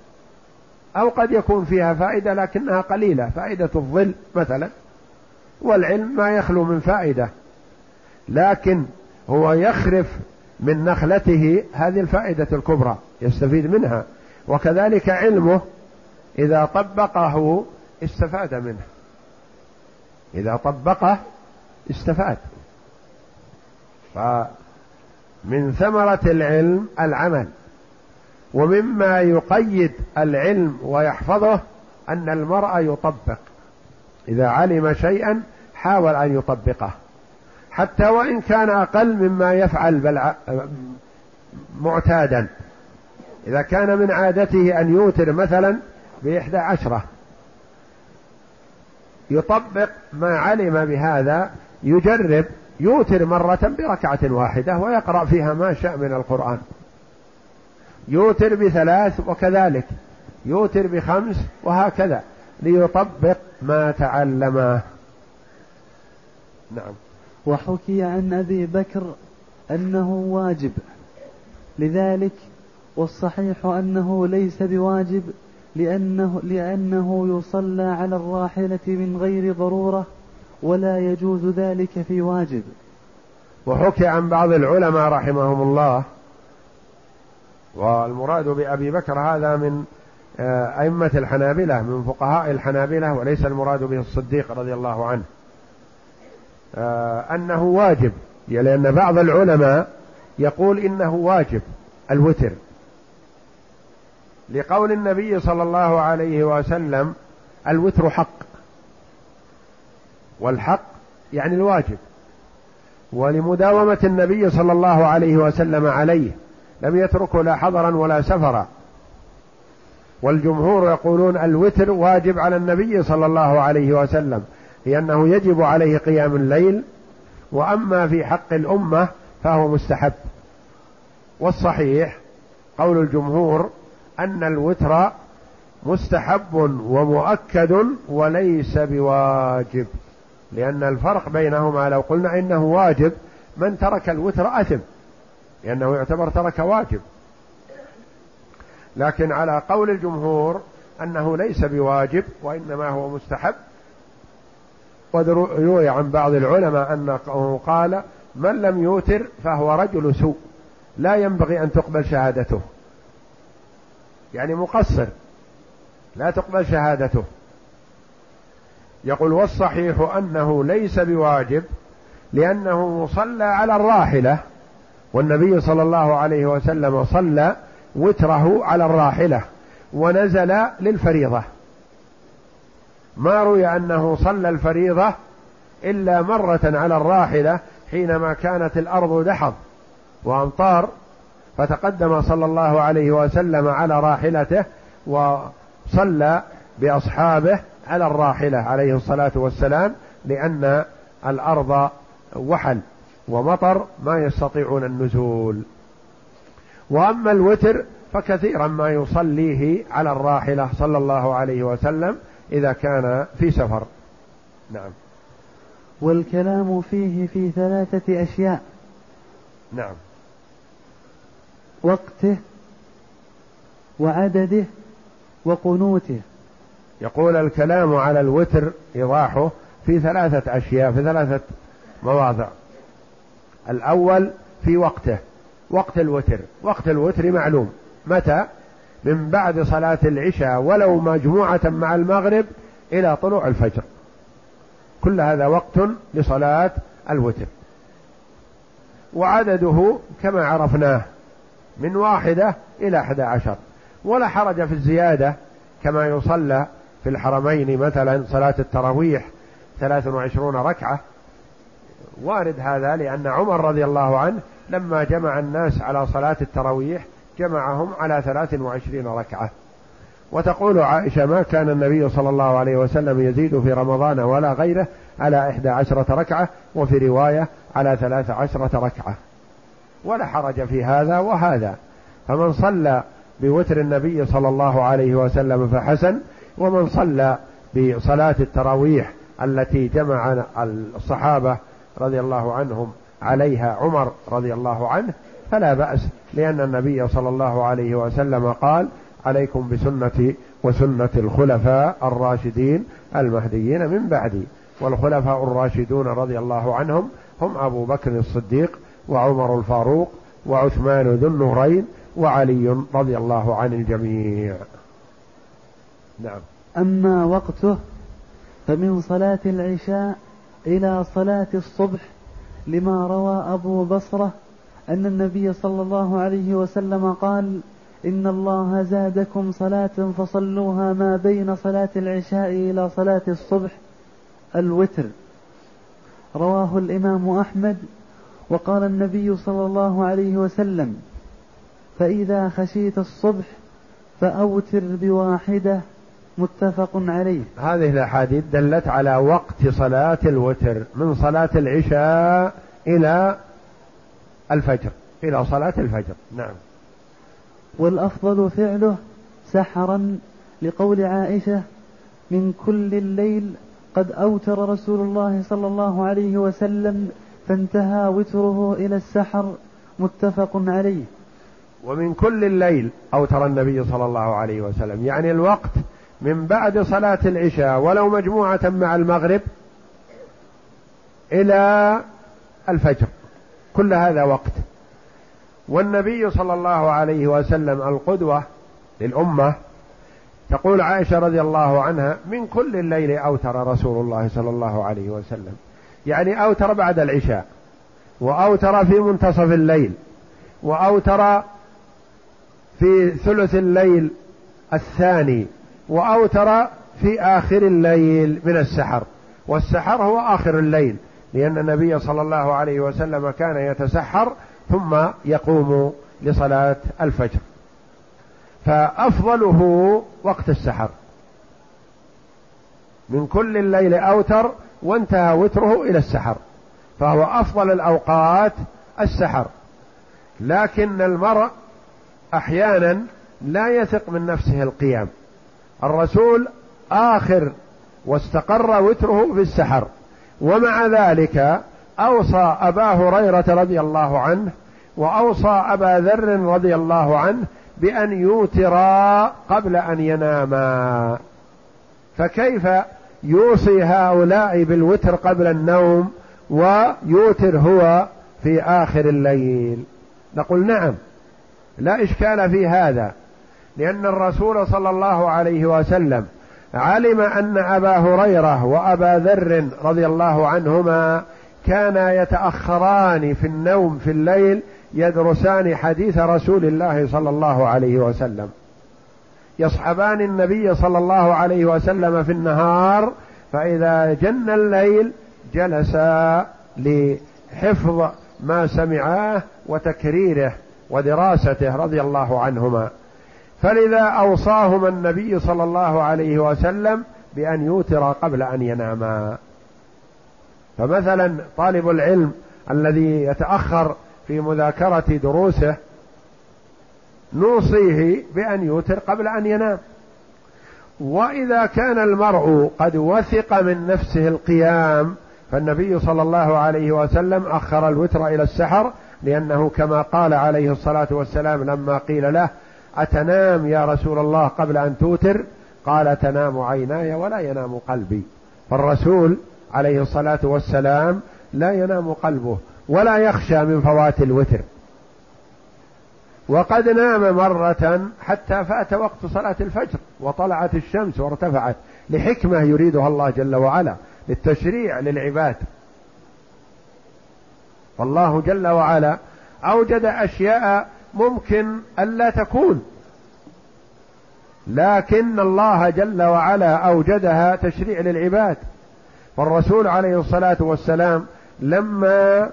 أو قد يكون فيها فائدة لكنها قليلة فائدة الظل مثلا والعلم ما يخلو من فائدة. لكن هو يخرف من نخلته هذه الفائدة الكبرى يستفيد منها. وكذلك علمه إذا طبقه استفاد منه. إذا طبقه استفاد. فمن ثمرة العلم العمل. ومما يقيد العلم ويحفظه أن المرء يطبق. إذا علم شيئا حاول أن يطبقه. حتى وإن كان أقل مما يفعل بل معتادا. إذا كان من عادته أن يوتر مثلا بإحدى عشرة. يطبق ما علم بهذا يجرب يوتر مرة بركعة واحدة ويقرأ فيها ما شاء من القرآن. يوتر بثلاث وكذلك يوتر بخمس وهكذا ليطبق ما تعلمه نعم. وحكي عن أبي بكر أنه واجب. لذلك والصحيح أنه ليس بواجب لأنه, لأنه يصلى على الراحلة من غير ضرورة ولا يجوز ذلك في واجب. وحكي عن بعض العلماء رحمهم الله والمراد بأبي بكر هذا من آه، أئمة الحنابلة من فقهاء الحنابلة وليس المراد به الصديق رضي الله عنه. آه، أنه واجب لأن بعض العلماء يقول إنه واجب الوتر. لقول النبي صلى الله عليه وسلم الوتر حق. والحق يعني الواجب. ولمداومة النبي صلى الله عليه وسلم عليه لم يتركه لا حضرا ولا سفرا. والجمهور يقولون الوتر واجب على النبي صلى الله عليه وسلم لأنه يجب عليه قيام الليل وأما في حق الأمة فهو مستحب. والصحيح قول الجمهور أن الوتر مستحب ومؤكد وليس بواجب لأن الفرق بينهما لو قلنا إنه واجب من ترك الوتر أثم. لأنه يعتبر ترك واجب. لكن على قول الجمهور أنه ليس بواجب وإنما هو مستحب. وروي عن بعض العلماء أنه قال من لم يوتر فهو رجل سوء. لا ينبغي أن تقبل شهادته. يعني مقصر. لا تقبل شهادته. يقول والصحيح أنه ليس بواجب لأنه صلى على الراحلة والنبي صلى الله عليه وسلم صلى وتره على الراحلة ونزل للفريضة. ما روي أنه صلى الفريضة إلا مرة على الراحلة حينما كانت الأرض دحض وأمطار فتقدم صلى الله عليه وسلم على راحلته وصلى بأصحابه على الراحلة عليه الصلاة والسلام لأن الأرض وحل. ومطر ما يستطيعون النزول. وأما الوتر فكثيرا ما يصليه على الراحلة صلى الله عليه وسلم إذا كان في سفر. نعم. والكلام فيه في ثلاثة أشياء. نعم. وقته وعدده وقنوته. يقول الكلام على الوتر إيضاحه في ثلاثة أشياء في ثلاثة مواضع. الأول في وقته وقت الوتر وقت الوتر معلوم. متى؟ من بعد صلاة العشاء ولو مجموعة مع المغرب إلى طلوع الفجر. كل هذا وقت لصلاة الوتر. وعدده كما عرفناه من واحدة إلى أحد عشر. ولا حرج في الزيادة كما يصلى في الحرمين مثلا صلاة التراويح ثلاث وعشرون ركعة. وارد هذا لأن عمر رضي الله عنه لما جمع الناس على صلاة التراويح جمعهم على ثلاث وعشرين ركعة. وتقول عائشة ما كان النبي صلى الله عليه وسلم يزيد في رمضان ولا غيره على إحدى عشرة ركعة وفي رواية على ثلاث عشرة ركعة. ولا حرج في هذا وهذا. فمن صلى بوتر النبي صلى الله عليه وسلم فحسن ومن صلى بصلاة التراويح التي جمع الصحابة رضي الله عنهم عليها عمر رضي الله عنه فلا بأس لأن النبي صلى الله عليه وسلم قال عليكم بسنتي وسنة الخلفاء الراشدين المهديين من بعدي. والخلفاء الراشدون رضي الله عنهم هم أبو بكر الصديق وعمر الفاروق وعثمان ذو النورين وعلي رضي الله عن الجميع. نعم. أما وقته فمن صلاة العشاء إلى صلاة الصبح لما روى أبو بصرة أن النبي صلى الله عليه وسلم قال إن الله زادكم صلاة فصلوها ما بين صلاة العشاء إلى صلاة الصبح الوتر. رواه الإمام أحمد وقال النبي صلى الله عليه وسلم فإذا خشيت الصبح فأوتر بواحدة متفق عليه. هذه الأحاديث دلت على وقت صلاة الوتر من صلاة العشاء إلى الفجر إلى صلاة الفجر. نعم. والأفضل فعله سحرا لقول عائشة من كل الليل قد أوتر رسول الله صلى الله عليه وسلم فانتهى وتره إلى السحر. متفق عليه. ومن كل الليل أوتر النبي صلى الله عليه وسلم يعني الوقت من بعد صلاة العشاء ولو مجموعة مع المغرب إلى الفجر. كل هذا وقت. والنبي صلى الله عليه وسلم القدوة للأمة تقول عائشة رضي الله عنها من كل الليل أوتر رسول الله صلى الله عليه وسلم. يعني أوتر بعد العشاء وأوتر في منتصف الليل وأوتر في ثلث الليل الثاني وأوتر في آخر الليل من السحر. والسحر هو آخر الليل لأن النبي صلى الله عليه وسلم كان يتسحر ثم يقوم لصلاة الفجر. فأفضله وقت السحر. من كل الليل أوتر وانتهى وتره إلى السحر. فهو أفضل الأوقات السحر. لكن المرء أحيانا لا يثق من نفسه القيام. الرسول آخر واستقر وتره في السحر. ومع ذلك أوصى أبا هريرة رضي الله عنه وأوصى أبا ذر رضي الله عنه بأن يوترا قبل أن يناما فكيف يوصي هؤلاء بالوتر قبل النوم ويوتر هو في آخر الليل؟ نقول نعم لا إشكال في هذا. لأن الرسول صلى الله عليه وسلم علم أن أبا هريرة وأبا ذر رضي الله عنهما كانا يتأخران في النوم في الليل يدرسان حديث رسول الله صلى الله عليه وسلم. يصحبان النبي صلى الله عليه وسلم في النهار فإذا جن الليل جلسا لحفظ ما سمعاه وتكريره ودراسته رضي الله عنهما. فلذا اوصاهما النبي صلى الله عليه وسلم بأن يوتر قبل أن يناما. فمثلا طالب العلم الذي يتأخر في مذاكرة دروسه نوصيه بأن يوتر قبل أن ينام. وإذا كان المرء قد وثق من نفسه القيام فالنبي صلى الله عليه وسلم أخر الوتر إلى السحر لأنه كما قال عليه الصلاة والسلام لما قيل له أتنام يا رسول الله قبل أن توتر؟ قال تنام عيناي ولا ينام قلبي. فالرسول عليه الصلاة والسلام لا ينام قلبه ولا يخشى من فوات الوتر. وقد نام مرة حتى فات وقت صلاة الفجر وطلعت الشمس وارتفعت لحكمة يريدها الله جل وعلا للتشريع للعباد. فالله جل وعلا أوجد أشياء ممكن ألا تكون. لكن الله جل وعلا أوجدها تشريع للعباد. والرسول عليه الصلاة والسلام لما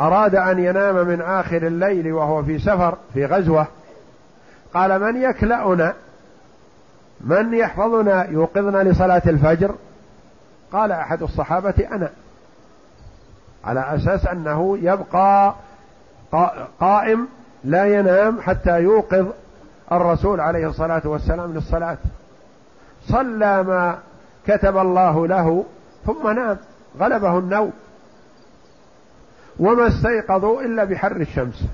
أراد أن ينام من آخر الليل وهو في سفر في غزوة قال من يكلأنا؟ من يحفظنا؟ يوقظنا لصلاة الفجر؟ قال أحد الصحابة أنا. على أساس أنه يبقى قائم لا ينام حتى يوقظ الرسول عليه الصلاة والسلام للصلاة. صلى ما كتب الله له ثم نام غلبه النوم. وما استيقظوا إلا بحر الشمس.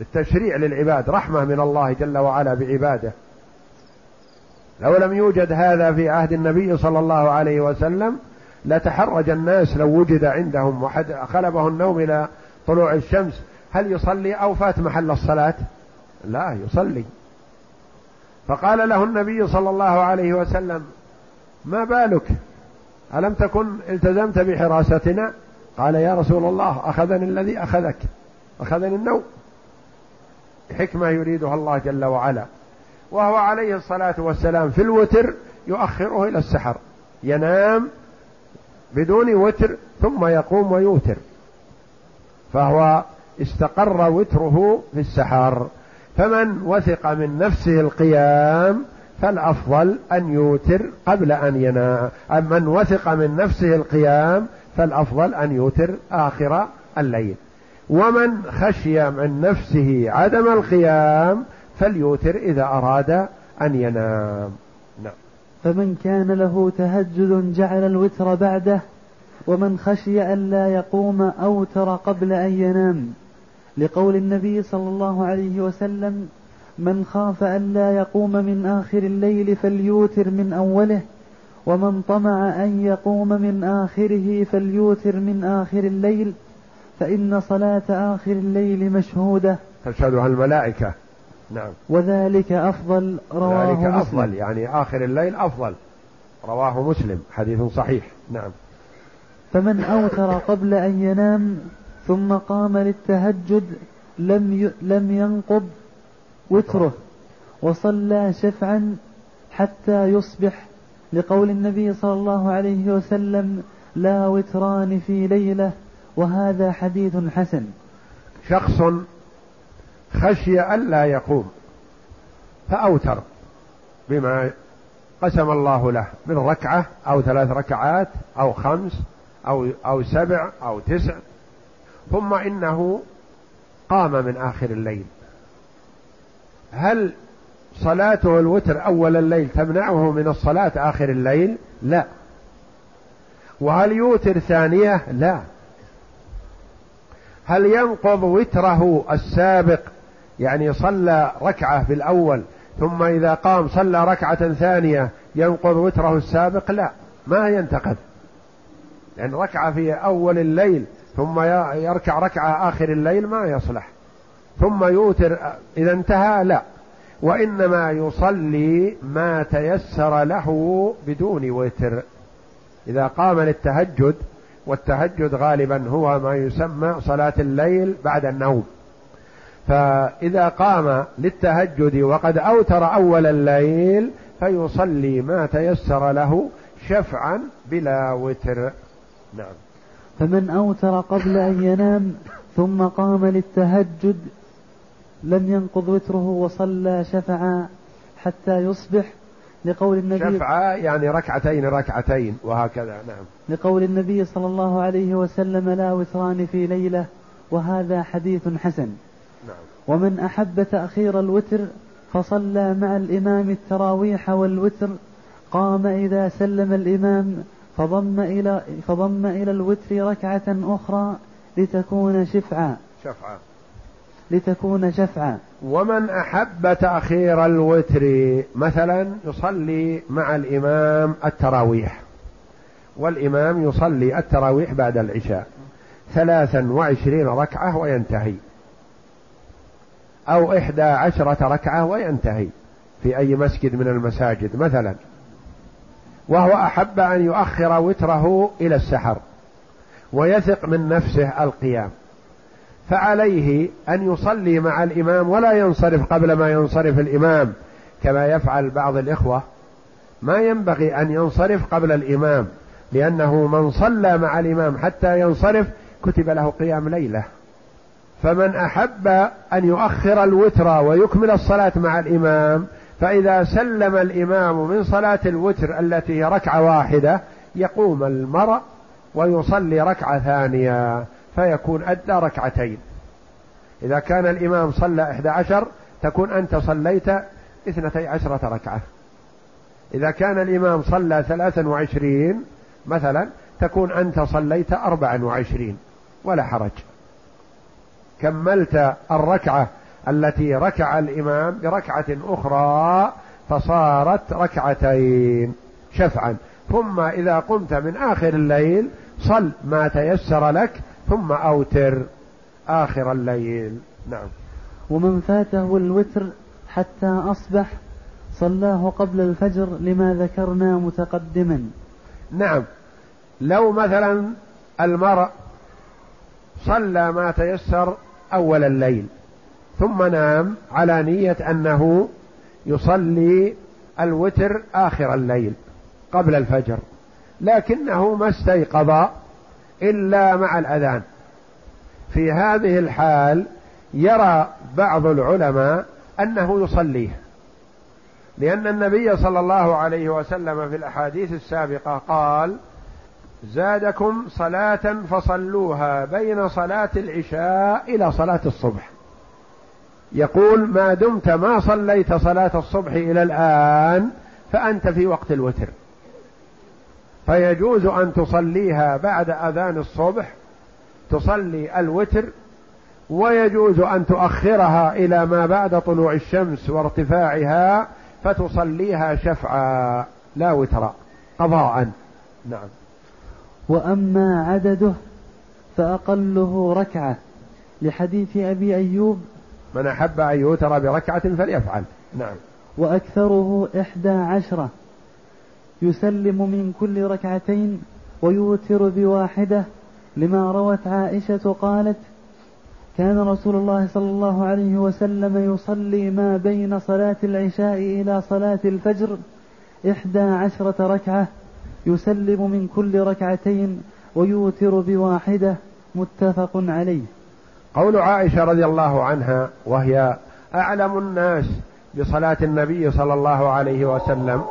التشريع للعباد رحمة من الله جل وعلا بعباده. لو لم يوجد هذا في عهد النبي صلى الله عليه وسلم لتحرج الناس لو وجد عندهم وحد خلبه النوم إلى طلوع الشمس. هل يصلي أو فات محل الصلاة؟ لا يصلي. فقال له النبي صلى الله عليه وسلم ما بالك؟ ألم تكن التزمت بحراستنا؟ قال يا رسول الله أخذني الذي أخذك أخذني النوم. حكمة يريدها الله جل وعلا. وهو عليه الصلاة والسلام في الوتر يؤخره إلى السحر. ينام بدون وتر ثم يقوم ويوتر. فهو استقر وتره في السحر. فمن وثق من نفسه القيام فالأفضل أن يوتر قبل أن ينام. من وثق من نفسه القيام فالأفضل أن يوتر آخر الليل. ومن خشي من نفسه عدم القيام فليوتر إذا أراد أن ينام. نعم. فمن كان له تهجد جعل الوتر بعده ومن خشي أن لا يقوم أوتر قبل أن ينام. لقول النبي صلى الله عليه وسلم من خاف أن لا يقوم من آخر الليل فليوتر من أوله ومن طمع أن يقوم من آخره فليوتر من آخر الليل فإن صلاة آخر الليل مشهودة. تشهدها الملائكة. نعم. وذلك أفضل رواه ذلك مسلم. أفضل يعني آخر الليل أفضل. رواه مسلم حديث صحيح. نعم. فمن أوتر قبل أن ينام ثم قام للتهجد لم لم ينقض وتره. وصلى شفعا حتى يصبح لقول النبي صلى الله عليه وسلم لا وتران في ليلة وهذا حديث حسن. شخص خشي ألا يقوم فأوتر بما قسم الله له من ركعة أو ثلاث ركعات أو خمس أو أو سبع أو تسع. ثم إنه قام من آخر الليل. هل صلاته الوتر أول الليل تمنعه من الصلاة آخر الليل؟ لا. وهل يوتر ثانية؟ لا. هل ينقض وتره السابق؟ يعني صلى ركعة في الأول ثم إذا قام صلى ركعة ثانية ينقض وتره السابق؟ لا. ما ينتقد. لأن ركعة في أول الليل ثم يركع ركعة آخر الليل ما يصلح. ثم يوتر إذا انتهى لا. وإنما يصلي ما تيسر له بدون وتر. إذا قام للتهجد والتهجد غالبا هو ما يسمى صلاة الليل بعد النوم. فإذا قام للتهجد وقد أوتر أول الليل فيصلي ما تيسر له شفعا بلا وتر. نعم. فمن أوتر قبل أن ينام ثم قام للتهجد لم ينقض وتره وصلى شفعا حتى يصبح لقول النبي شفعا يعني ركعتين ركعتين وهكذا نعم. لقول النبي صلى الله عليه وسلم لا وتران في ليلة وهذا حديث حسن. نعم. ومن أحب تأخير الوتر فصلى مع الإمام التراويح والوتر قام إذا سلم الإمام فضم إلى فضم إلى الوتر ركعة أخرى لتكون شفعا. شفعا. لتكون شفعا. ومن أحب تأخير الوتر مثلا يصلي مع الإمام التراويح. والإمام يصلي التراويح بعد العشاء. ثلاثا وعشرين ركعة وينتهي. أو إحدى عشرة ركعة وينتهي. في أي مسجد من المساجد مثلا. وهو أحب أن يؤخر وتره إلى السحر ويثق من نفسه القيام. فعليه أن يصلي مع الإمام ولا ينصرف قبل ما ينصرف الإمام كما يفعل بعض الإخوة. ما ينبغي أن ينصرف قبل الإمام لأنه من صلى مع الإمام حتى ينصرف كتب له قيام ليلة. فمن أحب أن يؤخر الوتر ويكمل الصلاة مع الإمام فإذا سلم الإمام من صلاة الوتر التي هي ركعة واحدة يقوم المرء ويصلي ركعة ثانية فيكون أدى ركعتين. إذا كان الإمام صلى إحدى عشر تكون أنت صليت اثنتي عشرة ركعة. إذا كان الإمام صلى ثلاثا وعشرين مثلا تكون أنت صليت أربعا وعشرين ولا حرج. كملت الركعة التي ركع الإمام بركعة أخرى فصارت ركعتين شفعا. ثم إذا قمت من آخر الليل صل ما تيسر لك ثم أوتر آخر الليل. نعم. ومن فاته الوتر حتى أصبح صلاه قبل الفجر لما ذكرنا متقدما. نعم. لو مثلا المرء صلى ما تيسر أول الليل ثم نام على نية أنه يصلي الوتر آخر الليل قبل الفجر لكنه ما استيقظ إلا مع الأذان. في هذه الحال يرى بعض العلماء أنه يصليه لأن النبي صلى الله عليه وسلم في الأحاديث السابقة قال زادكم صلاة فصلوها بين صلاة العشاء إلى صلاة الصبح. يقول ما دمت ما صليت صلاة الصبح إلى الآن فأنت في وقت الوتر. فيجوز أن تصليها بعد أذان الصبح تصلي الوتر ويجوز أن تؤخرها إلى ما بعد طلوع الشمس وارتفاعها فتصليها شفعا لا وترا قضاء. نعم. وأما عدده فأقله ركعة لحديث أبي أيوب من أحب أن يوتر بركعة فليفعل. نعم. وأكثره إحدى عشرة. يسلم من كل ركعتين ويوتر بواحدة. لما روت عائشة قالت كان رسول الله صلى الله عليه وسلم يصلي ما بين صلاة العشاء إلى صلاة الفجر إحدى عشرة ركعة. يسلم من كل ركعتين ويوتر بواحدة. متفق عليه. قول عائشة رضي الله عنها وهي أعلم الناس بصلاة النبي صلى الله عليه وسلم.